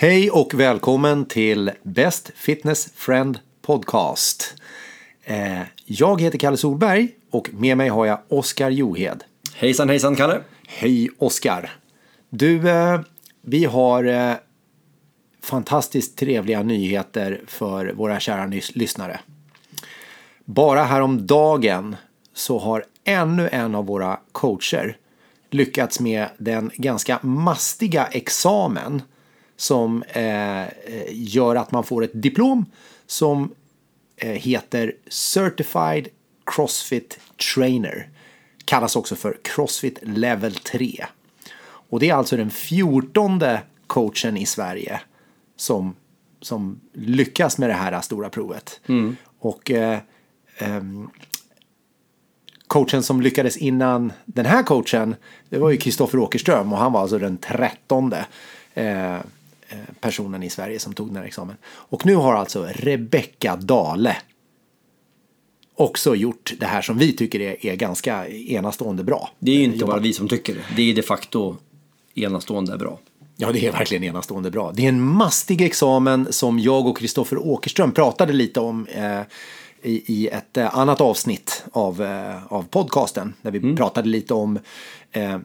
Hej och välkommen till Best Fitness Friend Podcast. Eh, jag heter Kalle Solberg och med mig har jag Oskar Johed. Hejsan hejsan Kalle! Hej Oskar! Du, eh, vi har eh, fantastiskt trevliga nyheter för våra kära lyssnare. Bara häromdagen så har ännu en av våra coacher lyckats med den ganska mastiga examen som eh, gör att man får ett diplom som eh, heter Certified Crossfit Trainer. Kallas också för Crossfit Level 3. Och det är alltså den fjortonde coachen i Sverige som, som lyckas med det här stora provet. Mm. Och eh, um, coachen som lyckades innan den här coachen, det var ju Kristoffer Åkerström och han var alltså den trettonde eh, personen i Sverige som tog den här examen. Och nu har alltså Rebecka Dale också gjort det här som vi tycker är, är ganska enastående bra. Det är ju inte bara vi som tycker det. Det är de facto enastående bra. Ja, det är verkligen enastående bra. Det är en mastig examen som jag och Kristoffer Åkerström pratade lite om eh, i, i ett eh, annat avsnitt av, eh, av podcasten. Där vi mm. pratade lite om eh, eh,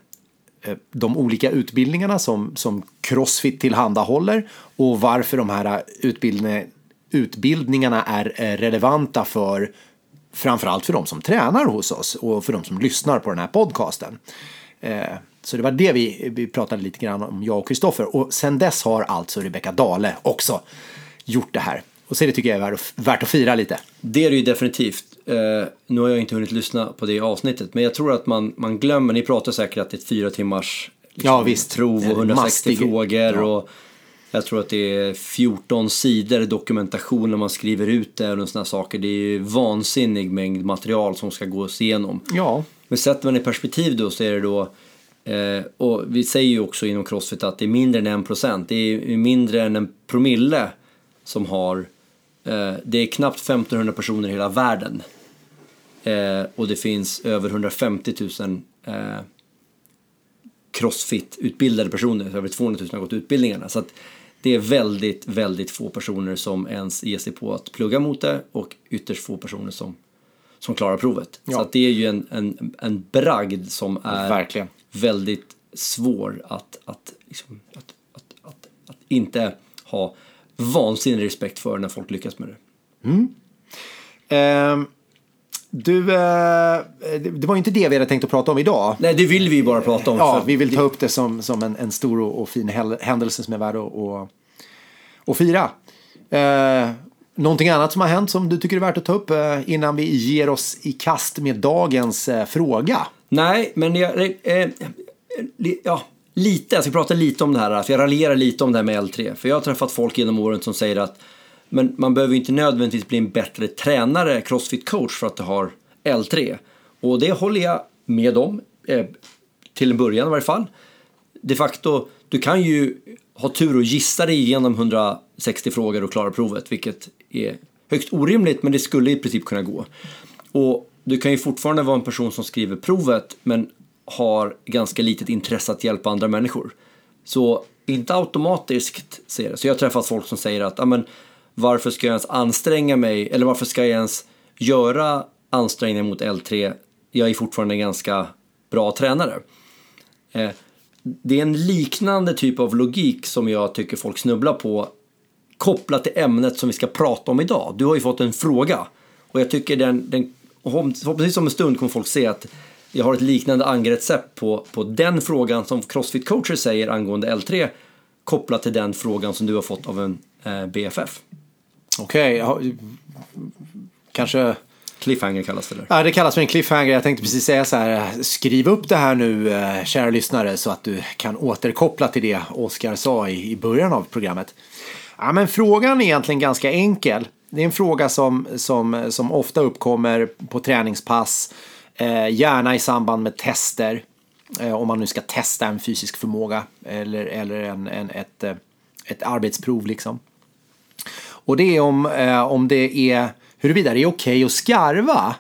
Eh, de olika utbildningarna som, som Crossfit tillhandahåller och varför de här eh, utbildning, utbildningarna är eh, relevanta för framförallt för de som tränar hos oss och för de som lyssnar på den här podcasten. Så det var det vi, vi pratade lite grann om, jag och Kristoffer. Och sen dess har alltså Rebecka Dale också gjort det här. Och så det tycker jag är värt att fira lite. Det är det ju definitivt. Uh, nu har jag inte hunnit lyssna på det avsnittet, men jag tror att man, man glömmer, ni pratar säkert att det är ett fyra timmars liksom, ja, visst. prov och 160 Mastig. frågor. Ja. Och jag tror att det är 14 sidor dokumentation när man skriver ut det och sådana saker. Det är ju vansinnig mängd material som ska gås igenom. Ja. Men sätter man i perspektiv då så är det då Eh, och vi säger ju också inom Crossfit att det är mindre än en procent. Det är mindre än en promille som har... Eh, det är knappt 1500 personer i hela världen. Eh, och det finns över 150 000 eh, Crossfit-utbildade personer. Över 200 000 har gått utbildningarna. Så det är väldigt, väldigt få personer som ens ger sig på att plugga mot det och ytterst få personer som, som klarar provet. Ja. Så det är ju en, en, en bragd som är Verkligen väldigt svår att, att, liksom, att, att, att, att, inte ha vansinnig respekt för när folk lyckas med det. Mm. Eh, du, eh, det var ju inte det vi hade tänkt att prata om idag. Nej, det vill vi bara prata om. Ja, vi vill ta upp det som, som en, en stor och, och fin händelse som är värd att, att, att fira. Eh, någonting annat som har hänt som du tycker är värt att ta upp eh, innan vi ger oss i kast med dagens eh, fråga? Nej, men jag, eh ja, lite, jag ska prata lite om det här, för jag raljerar lite om det här med L3. För jag har träffat folk genom åren som säger att men man behöver inte nödvändigtvis bli en bättre tränare, crossfit coach, för att du har L3. Och det håller jag med om, eh, till en början i varje fall. De facto, du kan ju ha tur och gissa dig igenom 160 frågor och klara provet, vilket är högst orimligt, men det skulle i princip kunna gå. Och du kan ju fortfarande vara en person som skriver provet men har ganska litet intresse att hjälpa andra människor. Så inte automatiskt ser det. Så jag har träffat folk som säger att varför ska jag ens anstränga mig eller varför ska jag ens göra ansträngningar mot L3? Jag är fortfarande en ganska bra tränare. Eh, det är en liknande typ av logik som jag tycker folk snubblar på kopplat till ämnet som vi ska prata om idag. Du har ju fått en fråga och jag tycker den, den förhoppningsvis om en stund kommer folk se att jag har ett liknande angreppssätt på, på den frågan som Crossfit-coacher säger angående L3 kopplat till den frågan som du har fått av en eh, BFF. Okej, okay. kanske... Cliffhanger kallas det där. Ja, det kallas för en cliffhanger. Jag tänkte precis säga så här, skriv upp det här nu, eh, kära lyssnare, så att du kan återkoppla till det Oskar sa i, i början av programmet. Ja, men frågan är egentligen ganska enkel det är en fråga som, som, som ofta uppkommer på träningspass, gärna i samband med tester. Eh, om man nu ska testa en fysisk förmåga eller, eller en, en, ett, eh, ett arbetsprov liksom. Och det är om, eh, om det är huruvida det är okej okay att skarva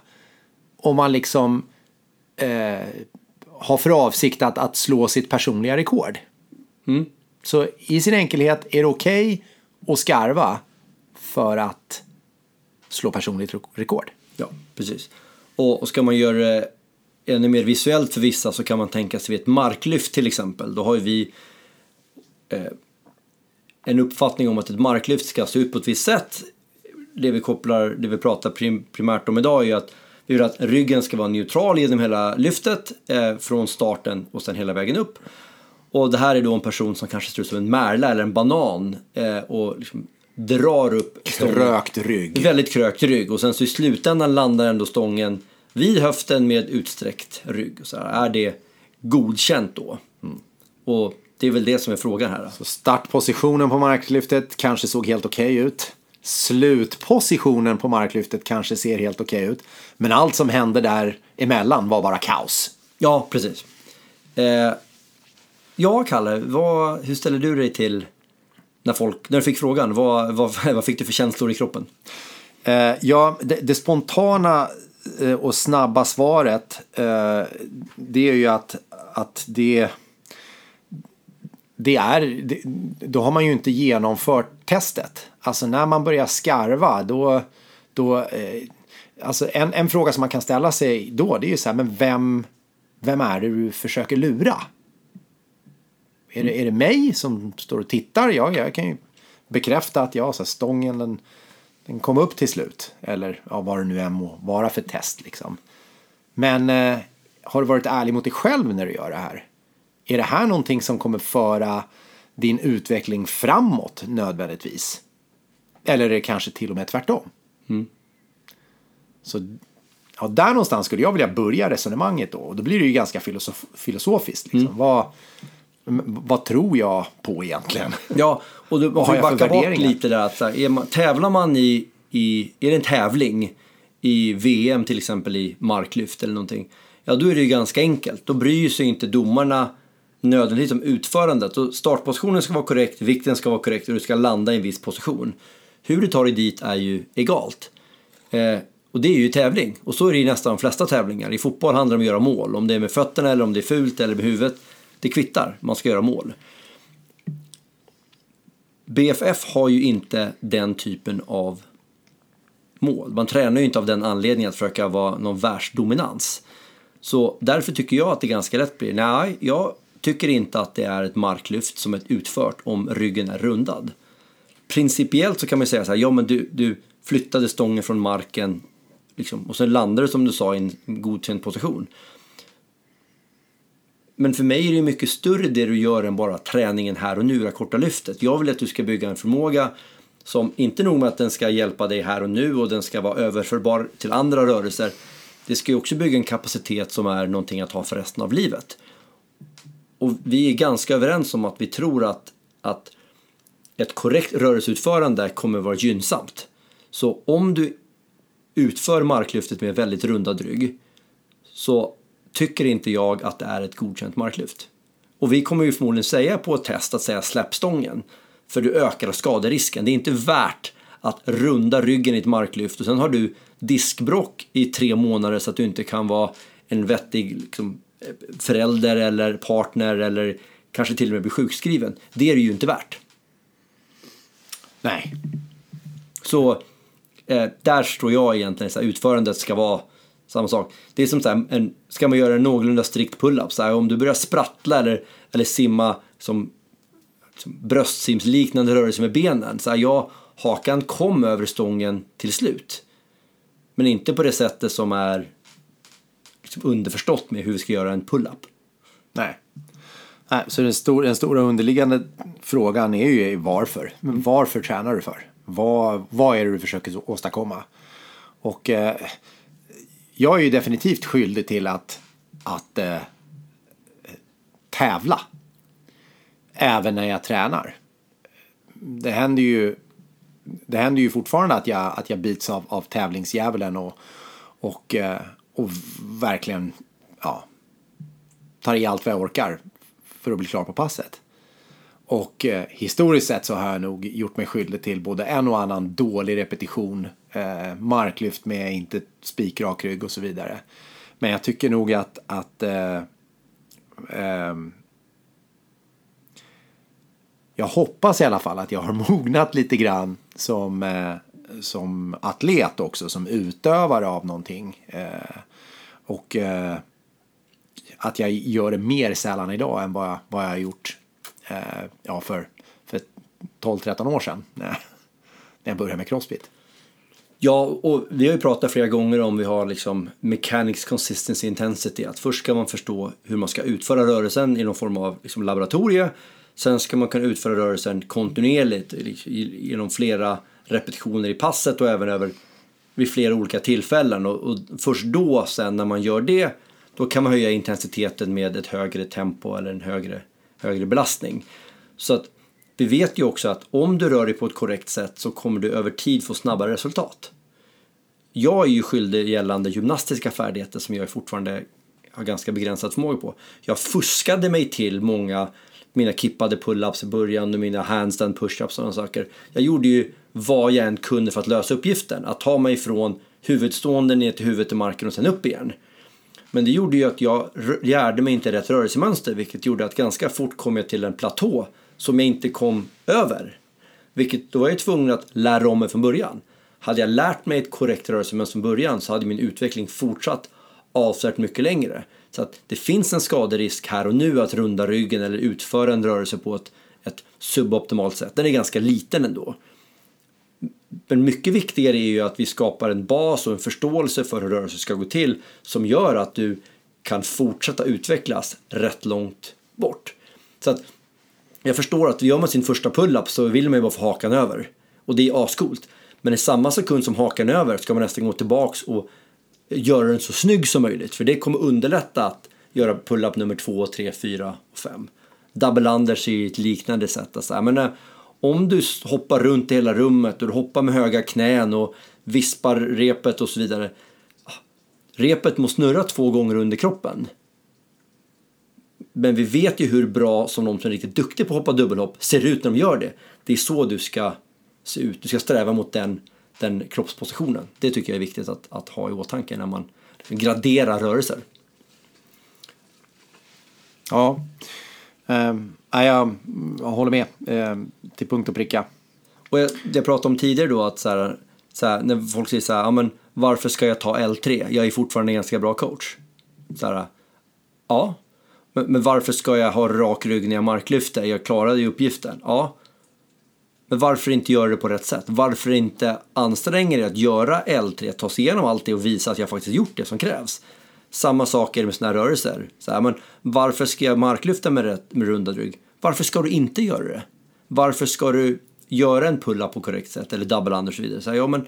om man liksom eh, har för avsikt att, att slå sitt personliga rekord. Mm. Så i sin enkelhet är det okej okay att skarva för att slå personligt rekord. Ja, precis. Och, och ska man göra det ännu mer visuellt för vissa så kan man tänka sig vid ett marklyft till exempel. Då har ju vi eh, en uppfattning om att ett marklyft ska se ut på ett visst sätt. Det vi kopplar, det vi pratar prim, primärt om idag är ju att vi vill att ryggen ska vara neutral genom hela lyftet eh, från starten och sen hela vägen upp. Och det här är då en person som kanske ser ut som en märla eller en banan eh, och liksom drar upp stången. Krökt rygg. Väldigt krökt rygg och sen så i slutändan landar ändå stången vid höften med utsträckt rygg. Så här, är det godkänt då? Mm. Och det är väl det som är frågan här. Så startpositionen på marklyftet kanske såg helt okej okay ut. Slutpositionen på marklyftet kanske ser helt okej okay ut. Men allt som hände där emellan var bara kaos. Ja, precis. Eh, ja, Kalle, vad, hur ställer du dig till när, folk, när du fick frågan? Vad, vad, vad fick du för känslor i kroppen? Eh, ja, det, det, spontana eh, och snabba svaret eh, det är ju att, att det det är, det, då har man ju inte genomfört testet. Alltså när man börjar skarva då, då eh, alltså en, en fråga som man kan ställa sig då det är ju så här, men vem, vem är det du försöker lura? Är det, är det mig som står och tittar? Ja, jag kan ju bekräfta att ja, så här, stången den, den kom upp till slut. Eller ja, vad det nu än må vara för test liksom. Men eh, har du varit ärlig mot dig själv när du gör det här? Är det här någonting som kommer föra din utveckling framåt nödvändigtvis? Eller är det kanske till och med tvärtom? Mm. Så ja, där någonstans skulle jag vilja börja resonemanget då. Och då blir det ju ganska filosof filosofiskt. Liksom. Mm. Vad, vad tror jag på egentligen? Ja, och du måste backa bort lite där. Att, är man, tävlar man i, i, är det en tävling i VM till exempel i marklyft eller någonting. Ja, då är det ju ganska enkelt. Då bryr sig inte domarna nödvändigtvis om utförandet. Och startpositionen ska vara korrekt, vikten ska vara korrekt och du ska landa i en viss position. Hur du tar dig dit är ju egalt. Eh, och det är ju tävling. Och så är det i nästan de flesta tävlingar. I fotboll handlar det om att göra mål. Om det är med fötterna eller om det är fult eller med huvudet. Det kvittar, man ska göra mål. BFF har ju inte den typen av mål. Man tränar ju inte av den anledningen att försöka vara någon världsdominans. Så därför tycker jag att det ganska lätt blir, nej, jag tycker inte att det är ett marklyft som är utfört om ryggen är rundad. Principiellt så kan man säga så här, ja men du, du flyttade stången från marken liksom, och sen landade du som du sa i en godkänd position. Men för mig är det mycket större det du gör än bara träningen här och nu, det korta lyftet. Jag vill att du ska bygga en förmåga som inte nog med att den ska hjälpa dig här och nu och den ska vara överförbar till andra rörelser. Det ska ju också bygga en kapacitet som är någonting att ha för resten av livet. Och vi är ganska överens om att vi tror att, att ett korrekt rörelseutförande kommer vara gynnsamt. Så om du utför marklyftet med väldigt rundad rygg så tycker inte jag att det är ett godkänt marklyft. Och vi kommer ju förmodligen säga på ett test att säga släpp stången. För du ökar skaderisken. Det är inte värt att runda ryggen i ett marklyft och sen har du diskbrock i tre månader så att du inte kan vara en vettig liksom, förälder eller partner eller kanske till och med bli sjukskriven. Det är det ju inte värt. Nej. Så eh, där står jag egentligen, så här, utförandet ska vara samma sak. Det är som så här, en, ska man göra en någorlunda strikt pull-up, så här, om du börjar sprattla eller, eller simma som, som bröstsimsliknande rörelse med benen, så här, ja, hakan kom över stången till slut. Men inte på det sättet som är liksom underförstått med hur vi ska göra en pull-up. Nej. Nej, så den, stor, den stora underliggande frågan är ju varför. Men varför tränar du för? Vad, vad är det du försöker åstadkomma? Och eh, jag är ju definitivt skyldig till att, att eh, tävla. Även när jag tränar. Det händer ju, det händer ju fortfarande att jag, att jag bits av, av tävlingsdjävulen och, och, eh, och verkligen ja, tar i allt vad jag orkar för att bli klar på passet. Och eh, historiskt sett så har jag nog gjort mig skyldig till både en och annan dålig repetition, eh, marklyft med inte spikrak rygg och så vidare. Men jag tycker nog att, att eh, ehm, jag hoppas i alla fall att jag har mognat lite grann som, eh, som atlet också, som utövare av någonting. Eh, och eh, att jag gör det mer sällan idag än vad jag, vad jag har gjort Eh, ja, för, för 12-13 år sedan när, när jag började med crossfit. Ja, och vi har ju pratat flera gånger om vi har liksom mechanics consistency intensity. Att först ska man förstå hur man ska utföra rörelsen i någon form av liksom laboratorie. Sen ska man kunna utföra rörelsen kontinuerligt genom flera repetitioner i passet och även över vid flera olika tillfällen. Och, och först då sen när man gör det då kan man höja intensiteten med ett högre tempo eller en högre, högre belastning. Så att vi vet ju också att om du rör dig på ett korrekt sätt så kommer du över tid få snabbare resultat. Jag är ju skyldig gällande gymnastiska färdigheter som jag fortfarande har ganska begränsad förmåga på. Jag fuskade mig till många mina kippade pull-ups i början och mina handstand push-ups och sådana saker. Jag gjorde ju vad jag än kunde för att lösa uppgiften. Att ta mig från huvudstående ner till huvudet i marken och sen upp igen. Men det gjorde ju att jag lärde mig inte rätt rörelsemönster vilket gjorde att ganska fort kom jag till en platå som jag inte kom över. Vilket då var jag tvungen att lära om mig från början. Hade jag lärt mig ett korrekt rörelsemönster från början så hade min utveckling fortsatt avsevärt mycket längre. Så att det finns en skaderisk här och nu att runda ryggen eller utföra en rörelse på ett, ett suboptimalt sätt. Den är ganska liten ändå. Men mycket viktigare är ju att vi skapar en bas och en förståelse för hur rörelser ska gå till som gör att du kan fortsätta utvecklas rätt långt bort. Så att jag förstår att gör man sin första pull-up så vill man ju bara få hakan över. Och det är ascoolt. Men i samma sekund som hakan över ska man nästan gå tillbaks och göra den så snygg som möjligt. För det kommer underlätta att göra pull-up nummer två, tre, fyra och fem. Double unders är ju ett liknande sätt. Alltså, men, eh, om du hoppar runt i hela rummet och du hoppar med höga knän och vispar repet och så vidare. Ah, repet måste snurra två gånger under kroppen. Men vi vet ju hur bra som de som är riktigt duktiga på att hoppa dubbelhopp ser ut när de gör det. Det är så du ska se ut. Du ska sträva mot den, den kroppspositionen. Det tycker jag är viktigt att, att ha i åtanke när man graderar rörelser. Ja, Ehm, um, jag, jag håller med um, till punkt och pricka. Och jag, jag pratade om tidigare då att så här, så här, när folk säger så här, ja, men varför ska jag ta L3? Jag är fortfarande en ganska bra coach. Så här, ja, men, men, varför ska jag ha rak rygg när jag marklyfter? Jag klarade ju uppgiften. Ja. Men varför inte göra det på rätt sätt? Varför inte anstränga dig att göra L3, ta sig igenom allt det och visa att jag faktiskt gjort det som krävs? Samma sak är det med sådana här rörelser. Så här, men varför ska jag marklyfta med, rätt, med rundad rygg? Varför ska du inte göra det? Varför ska du göra en pull-up på korrekt sätt eller double under och så vidare? Så här, ja, men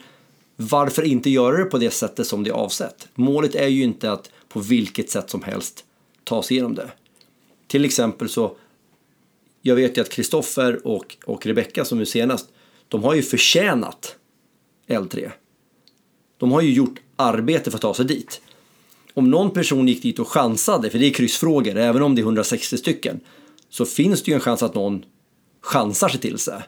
varför inte göra det på det sättet som det är avsett? Målet är ju inte att på vilket sätt som helst ta sig igenom det. Till exempel så, jag vet ju att Kristoffer och, och Rebecka som är senast, de har ju förtjänat L3. De har ju gjort arbete för att ta sig dit. Om någon person gick dit och chansade, för det är kryssfrågor, även om det är 160 stycken, så finns det ju en chans att någon chansar sig till sig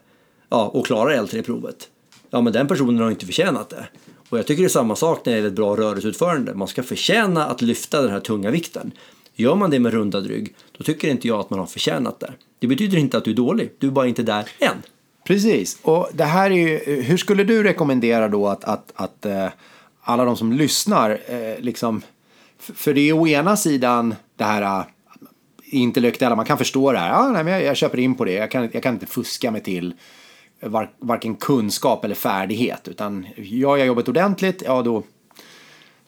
ja, och klarar L3-provet. Ja, men den personen har inte förtjänat det. Och jag tycker det är samma sak när det gäller ett bra rörelseutförande. Man ska förtjäna att lyfta den här tunga vikten. Gör man det med rundad rygg, då tycker inte jag att man har förtjänat det. Det betyder inte att du är dålig, du är bara inte där än. Precis, och det här är ju, hur skulle du rekommendera då att, att, att eh, alla de som lyssnar, eh, liksom, för det är å ena sidan det här uh, intellektuella, man kan förstå det här, ja, nej, men jag, jag köper in på det, jag kan, jag kan inte fuska mig till var, varken kunskap eller färdighet, utan gör jag jobbet ordentligt, ja då,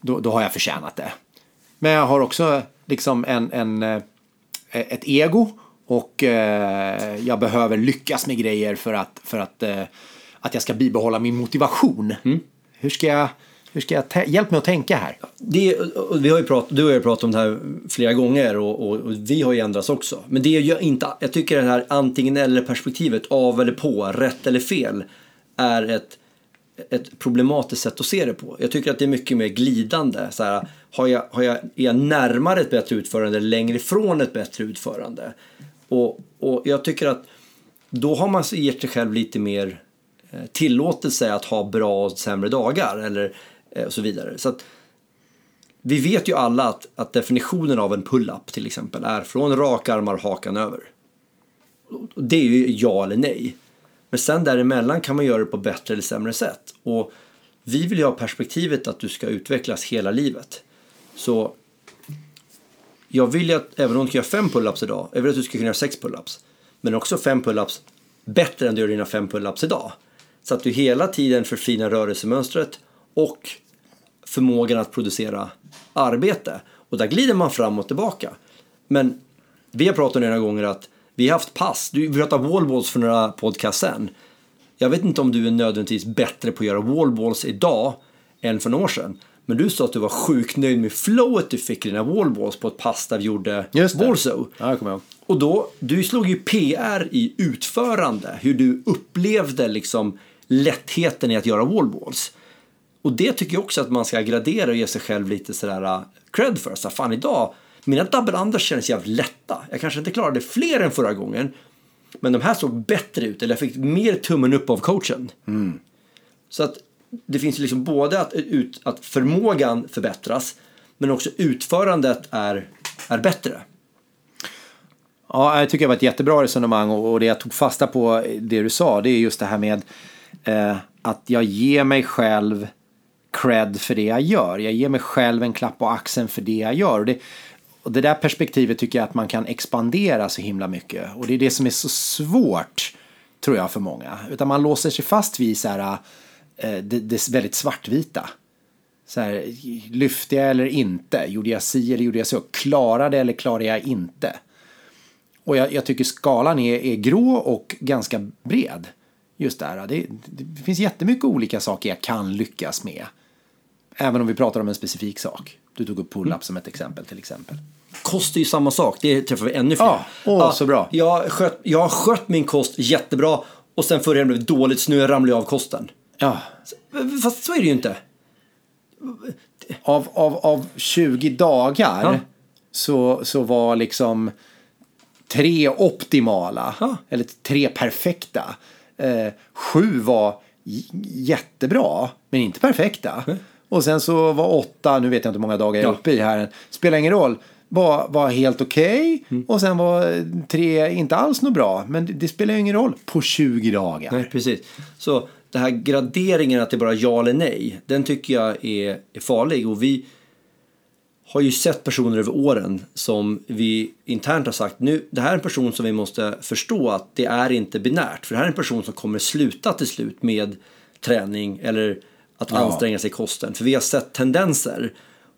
då, då har jag förtjänat det. Men jag har också liksom en, en, eh, ett ego och eh, jag behöver lyckas med grejer för att, för att, eh, att jag ska bibehålla min motivation. Mm. Hur ska jag hur ska jag hjälp mig att tänka här? Det, vi har ju pratat, du har ju pratat om det här flera gånger och, och, och vi har ju ändrats också. Men det är inte, jag tycker det här antingen eller perspektivet, av eller på, rätt eller fel, är ett, ett problematiskt sätt att se det på. Jag tycker att det är mycket mer glidande. Så här, har jag, har jag, är jag närmare ett bättre utförande eller längre ifrån ett bättre utförande? Och, och jag tycker att då har man gett sig själv lite mer eh, tillåtelse att ha bra och sämre dagar eller Eh, och så vidare. Så att, vi vet ju alla att, att definitionen av en pull-up till exempel är från raka armar, hakan över. Det är ju ja eller nej. Men sen däremellan kan man göra det på bättre eller sämre sätt. Och vi vill ju ha perspektivet att du ska utvecklas hela livet. Så jag vill ju att, även om du kan göra fem pull-ups idag, jag vill att du ska kunna göra sex pull-ups. Men också fem pull-ups bättre än du gör dina fem pull-ups idag. Så att du hela tiden förfinar rörelsemönstret och förmågan att producera arbete. Och där glider man fram och tillbaka. Men vi har pratat några gånger att vi har haft pass. Du pratade wallballs för några podcast sen. Jag vet inte om du är nödvändigtvis bättre på att göra wallballs idag än för några år sedan. Men du sa att du var sjukt nöjd med flowet du fick i dina wallballs på ett pass där vi gjorde det. Warsaw. Ja, jag kommer ihåg. Och då, du slog ju PR i utförande, hur du upplevde liksom lättheten i att göra wallballs. Och det tycker jag också att man ska gradera och ge sig själv lite sådär uh, cred för. Så fan idag, mina double unders kändes jävligt lätta. Jag kanske inte klarade fler än förra gången. Men de här såg bättre ut, eller jag fick mer tummen upp av coachen. Så att det finns liksom både att, ut, att förmågan förbättras, men också utförandet är, är bättre. Ja, jag tycker det var ett jättebra resonemang och och det jag tog fasta på det du sa det är just det här med eh, att jag ger mig själv cred för det jag gör. Jag ger mig själv en klapp på axeln för det jag gör. Och det, och det där perspektivet tycker jag att man kan expandera så himla mycket. Och det är det som är så svårt tror jag för många. Utan man låser sig fast vid så här, eh, det, det väldigt svartvita. Så här, lyfte jag eller inte? Gjorde jag si eller gjorde jag så? Klarade eller klarade jag inte? Och jag, jag tycker skalan är, är grå och ganska bred. Just där. Det, det finns jättemycket olika saker jag kan lyckas med. Även om vi pratar om en specifik sak. Du tog upp pull-up som ett exempel till exempel. Kost är ju samma sak, det träffar vi ännu fler. Ja, åh, så bra. Jag, skött, jag har skött min kost jättebra och sen förra blev det dåligt så nu ramlar jag av kosten. Ja. Fast så är det ju inte. Av, av, av 20 dagar Ja. så, så var liksom tre optimala. Ja. Eller tre perfekta. Eh, sju var jättebra, men inte perfekta. Och sen så var åtta, nu vet jag inte hur många dagar jag är uppe i här, spelar ingen roll. Var, var helt okej Mm. och sen var tre inte alls något bra. Men det, det spelar ju ingen roll på 20 dagar. Nej, precis. Så den här graderingen att det är bara ja eller nej, den tycker jag är, är farlig. Och vi har ju sett personer över åren som vi internt har sagt nu, det här är en person som vi måste förstå att det är inte binärt. För det här är en person som kommer sluta till slut med träning eller att anstränga sig i kosten. För vi har sett tendenser.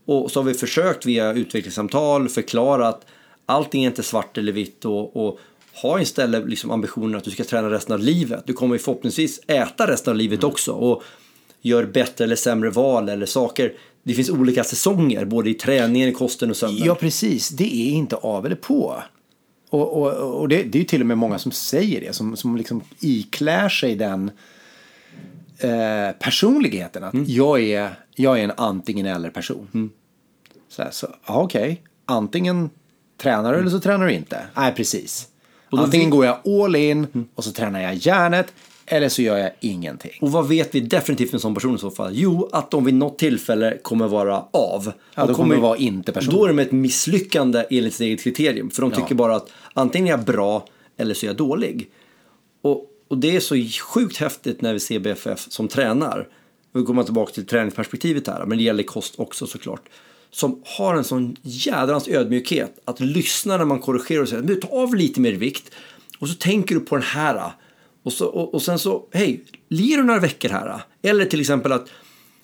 Och så har vi försökt via utvecklingssamtal förklara att allting är inte svart eller vitt och, och ha istället liksom ambitionen att du ska träna resten av livet. Du kommer ju förhoppningsvis äta resten av livet också och gör bättre eller sämre val eller saker. Det finns olika säsonger både i träningen, i kosten och sömnen. Ja, precis. Det är inte av eller på. Och, och, och det, det är ju till och med många som säger det, som, som liksom iklär sig den eh, personligheten. Att jag, är, jag är en antingen eller person. Så, här, så ja, okej. Antingen tränar du eller så tränar du inte. Nej, precis. Antingen går jag all in och så tränar jag hjärnet eller så gör jag ingenting. Och vad vet vi definitivt med en sån person i så fall? Jo, att de vid något tillfälle kommer vara av. Ja, då kommer det vara inte person. Då är de ett misslyckande enligt sitt eget kriterium. För de Ja. tycker bara att antingen är jag bra eller så är jag dålig. Och, och det är så sjukt häftigt när vi ser BFF som tränar. Vi kommer tillbaka till träningsperspektivet här, men det gäller kost också såklart. Som har en sån jädrans ödmjukhet att lyssna när man korrigerar och säger "Men ta av lite mer vikt. Och så tänker du på den här. Och, så, och, och sen så, hej, lir du några veckor här? Eller till exempel att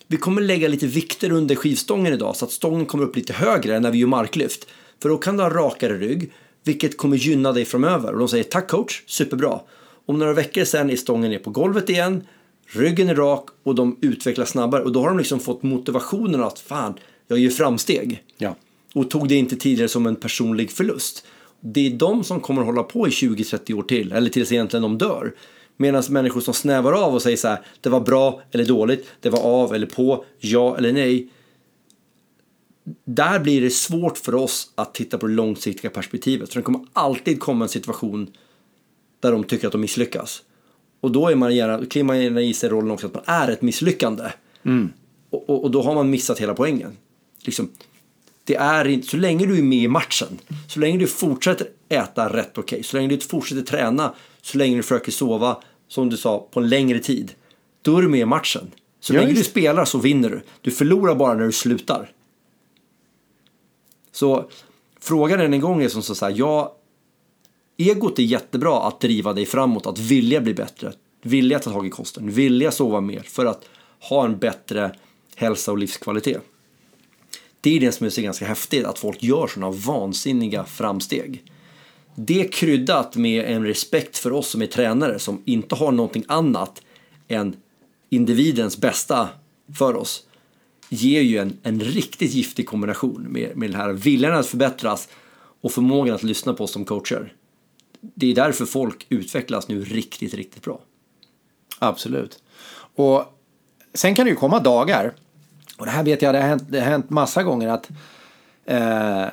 vi kommer lägga lite vikter under skivstången idag så att stången kommer upp lite högre när vi gör marklyft. För då kan du ha rakare rygg, vilket kommer gynna dig framöver. Och de säger tack coach, superbra. Om några veckor sen är stången ner på golvet igen, ryggen är rak och de utvecklas snabbare. Och då har de liksom fått motivationen att fan, jag gör framsteg. Ja. Och tog det inte tidigare som en personlig förlust. Det är de som kommer att hålla på i 20-30 år till, eller tills egentligen de dör. Medan människor som snävar av och säger så här, det var bra eller dåligt, det var av eller på, ja eller nej. Där blir det svårt för oss att titta på det långsiktiga perspektivet. För det kommer alltid komma en situation där de tycker att de misslyckas. Och då är man gärna, kliver man gärna i sig rollen också att man är ett misslyckande. Och, och, och då har man missat hela poängen. Liksom, Det är inte, så länge du är med i matchen, så länge du fortsätter äta rätt okej, okay, så länge du fortsätter träna, så länge du försöker sova, som du sa, på en längre tid. Då är du med i matchen. Så ja, länge du spelar så vinner du. Du förlorar bara när du slutar. Så frågan än en gång är som så här, ja, egot är jättebra att driva dig framåt, att vilja bli bättre, vilja ta tag i kosten, vilja sova mer för att ha en bättre hälsa och livskvalitet. Det är det som är så ganska häftigt, att folk gör sådana vansinniga framsteg. Det kryddat med en respekt för oss som är tränare som inte har någonting annat än individens bästa för oss ger ju en, en riktigt giftig kombination med, med den här viljan att förbättras och förmågan att lyssna på oss som coacher. Det är därför folk utvecklas nu riktigt, riktigt bra. Absolut. Och sen kan det ju komma dagar, och det här vet jag, det har hänt, det har hänt massa gånger att eh,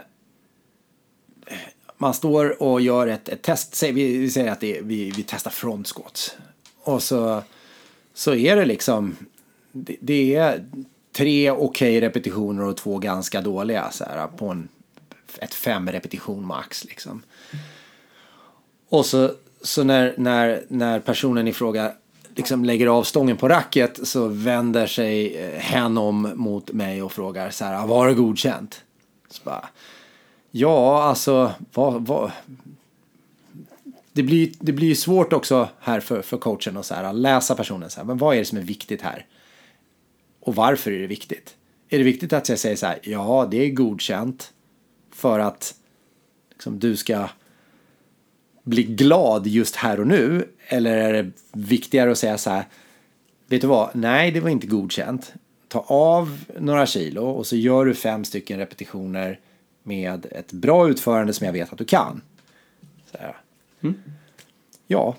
man står och gör ett, ett test, vi, vi säger att det, vi, vi testar front squats. Och så, så är det liksom, det, det är tre okej okay repetitioner och två ganska dåliga så här, på en, ett fem repetition max. Liksom. Och så, så när, när, när personen i fråga liksom lägger av stången på racket så vänder sig eh, hen om mot mig och frågar så här, ah, var det godkänt? Så bara, ja, alltså, vad, vad, det blir, det blir ju svårt också här för, för coachen att så här, läsa personen. Så här, men vad är det som är viktigt här? Och varför är det viktigt? Är det viktigt att jag säger så här, ja, det är godkänt för att liksom, du ska bli glad just här och nu? Eller är det viktigare att säga så här, vet du vad, nej, det var inte godkänt. Ta av några kilo och så gör du fem stycken repetitioner med ett bra utförande som jag vet att du kan. Mm. Ja,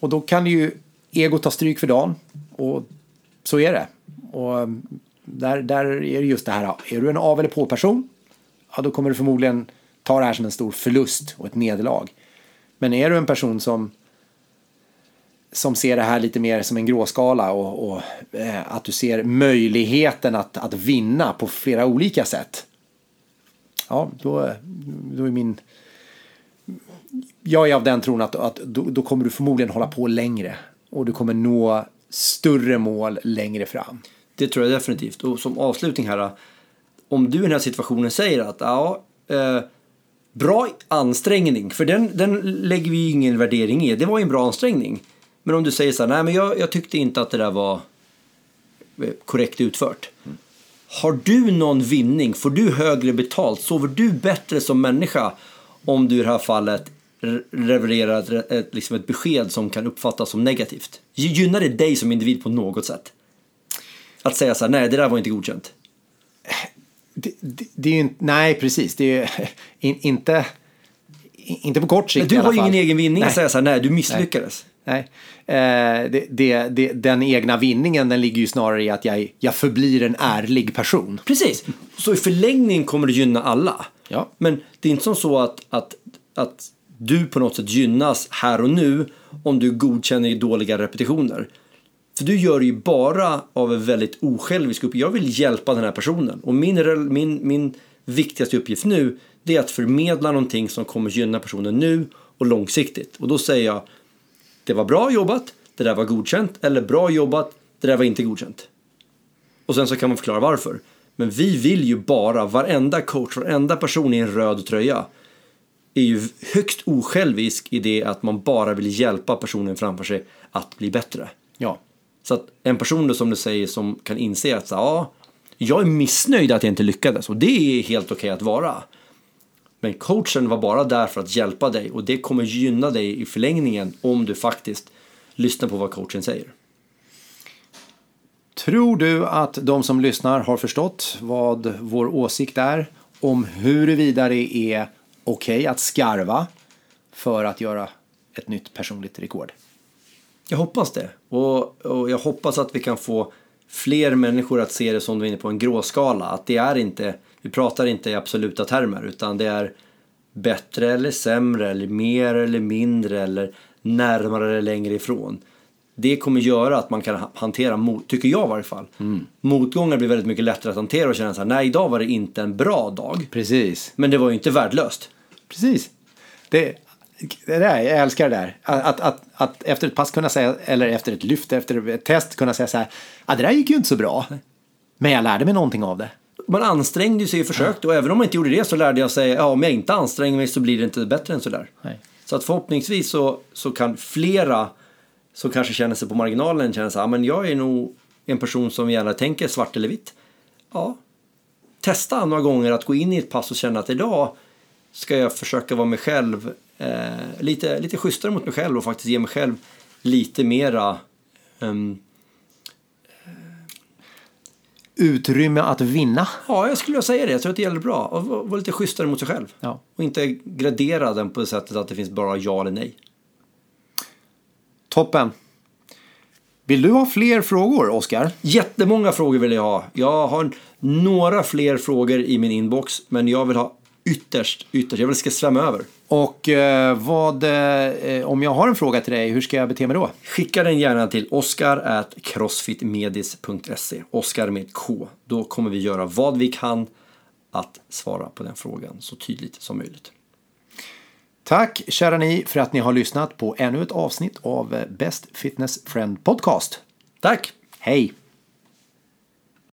och då kan ju ego ta stryk för dagen. Och så är det. Och där, där är det just det här, är du en av eller på-person, ja då kommer du förmodligen ta det här som en stor förlust och ett nederlag. Men är du en person som som ser det här lite mer som en gråskala och, och eh, att du ser möjligheten att, att vinna på flera olika sätt. Ja, då, då är min... Jag är av den tron att, att då, då kommer du förmodligen hålla på längre och du kommer nå större mål längre fram. Det tror jag definitivt. Och som avslutning här, om du i den här situationen säger att ja, eh, bra ansträngning, för den, den lägger vi ju ingen värdering i, det var ju en bra ansträngning. Men om du säger så här, nej men jag, jag tyckte inte att det där var eh, korrekt utfört. Mm. Har du någon vinning? Får du högre betalt? Sover du bättre som människa om du i det här fallet levererar ett, liksom ett besked som kan uppfattas som negativt? Gynnar det dig som individ på något sätt? Att säga så här, nej det där var inte godkänt. Eh, det, det, det är ju inte, nej precis, det är ju in, inte, inte på kort sikt Men du har ju ingen egen vinning nej. att säga så här, nej du misslyckades. Nej. Eh, det, det, det, den egna vinningen den ligger ju snarare i att jag, jag förblir en ärlig person. Precis, så i förlängningen kommer det gynna alla. Ja. Men det är inte som så att, att, att du på något sätt gynnas här och nu om du godkänner dåliga repetitioner. För du gör det ju bara av en väldigt osjälvisk uppgift. Jag vill hjälpa den här personen. Och min, min, min viktigaste uppgift nu det är att förmedla någonting som kommer gynna personen nu och långsiktigt. Och då säger jag det var bra jobbat, det där var godkänt eller bra jobbat, det där var inte godkänt. Och sen så kan man förklara varför. Men vi vill ju bara, varenda coach, varenda person i en röd tröja är ju högst osjälvisk i det att man bara vill hjälpa personen framför sig att bli bättre. Ja. Så att en person då som du säger som kan inse att så, ja, jag är missnöjd att jag inte lyckades och det är helt okej okay att vara. Men coachen var bara där för att hjälpa dig och det kommer gynna dig i förlängningen om du faktiskt lyssnar på vad coachen säger. Tror du att de som lyssnar har förstått vad vår åsikt är om huruvida det är okej okay att skarva för att göra ett nytt personligt rekord? Jag hoppas det. Och, och, jag hoppas att vi kan få fler människor att se det som du är inne på, en gråskala. Att det är inte, vi pratar inte i absoluta termer utan det är bättre eller sämre eller mer eller mindre eller närmare eller längre ifrån. Det kommer göra att man kan ha- hantera, mot, tycker jag i varje fall. Motgångar blir väldigt mycket lättare att hantera och känna så här, nej idag var det inte en bra dag. Precis. Men det var ju inte värdelöst. Precis. Det, det där, jag älskar det där. Att, att, att, att efter ett pass kunna säga, eller efter ett lyft, efter ett test kunna säga så här. Ja, det där gick ju inte så bra. Men jag lärde mig någonting av det. Man ansträngde sig och försökte och även om man inte gjorde det så lärde jag sig, ja om jag inte anstränger mig så blir det inte bättre än sådär. Nej. Så att förhoppningsvis så, så kan flera som kanske känner sig på marginalen känna så här, "Ja, men jag är nog en person som gärna tänker svart eller vitt. Ja, testa några gånger att gå in i ett pass och känna att idag ska jag försöka vara mig själv eh, lite, lite schysstare mot mig själv och faktiskt ge mig själv lite mera ehm, Utrymme att vinna. Ja, jag skulle säga det. Jag tror att det gäller bra. Vara vara lite schysstare mot sig själv. Ja. Och inte gradera den på det sättet att det finns bara ja eller nej. Toppen. Vill du ha fler frågor, Oskar? Jättemånga frågor vill jag ha. Jag har några fler frågor i min inbox, men jag vill ha ytterst, ytterst. Jag vill att det ska svämma över. Och eh, vad, eh, om jag har en fråga till dig, hur ska jag bete mig då? Skicka den gärna till oscar.crossfitmedis.se. Oscar med K. Då kommer vi göra vad vi kan att svara på den frågan så tydligt som möjligt. Tack kära ni för att ni har lyssnat på ännu ett avsnitt av eh, Best Fitness Friend Podcast. Tack! Hej!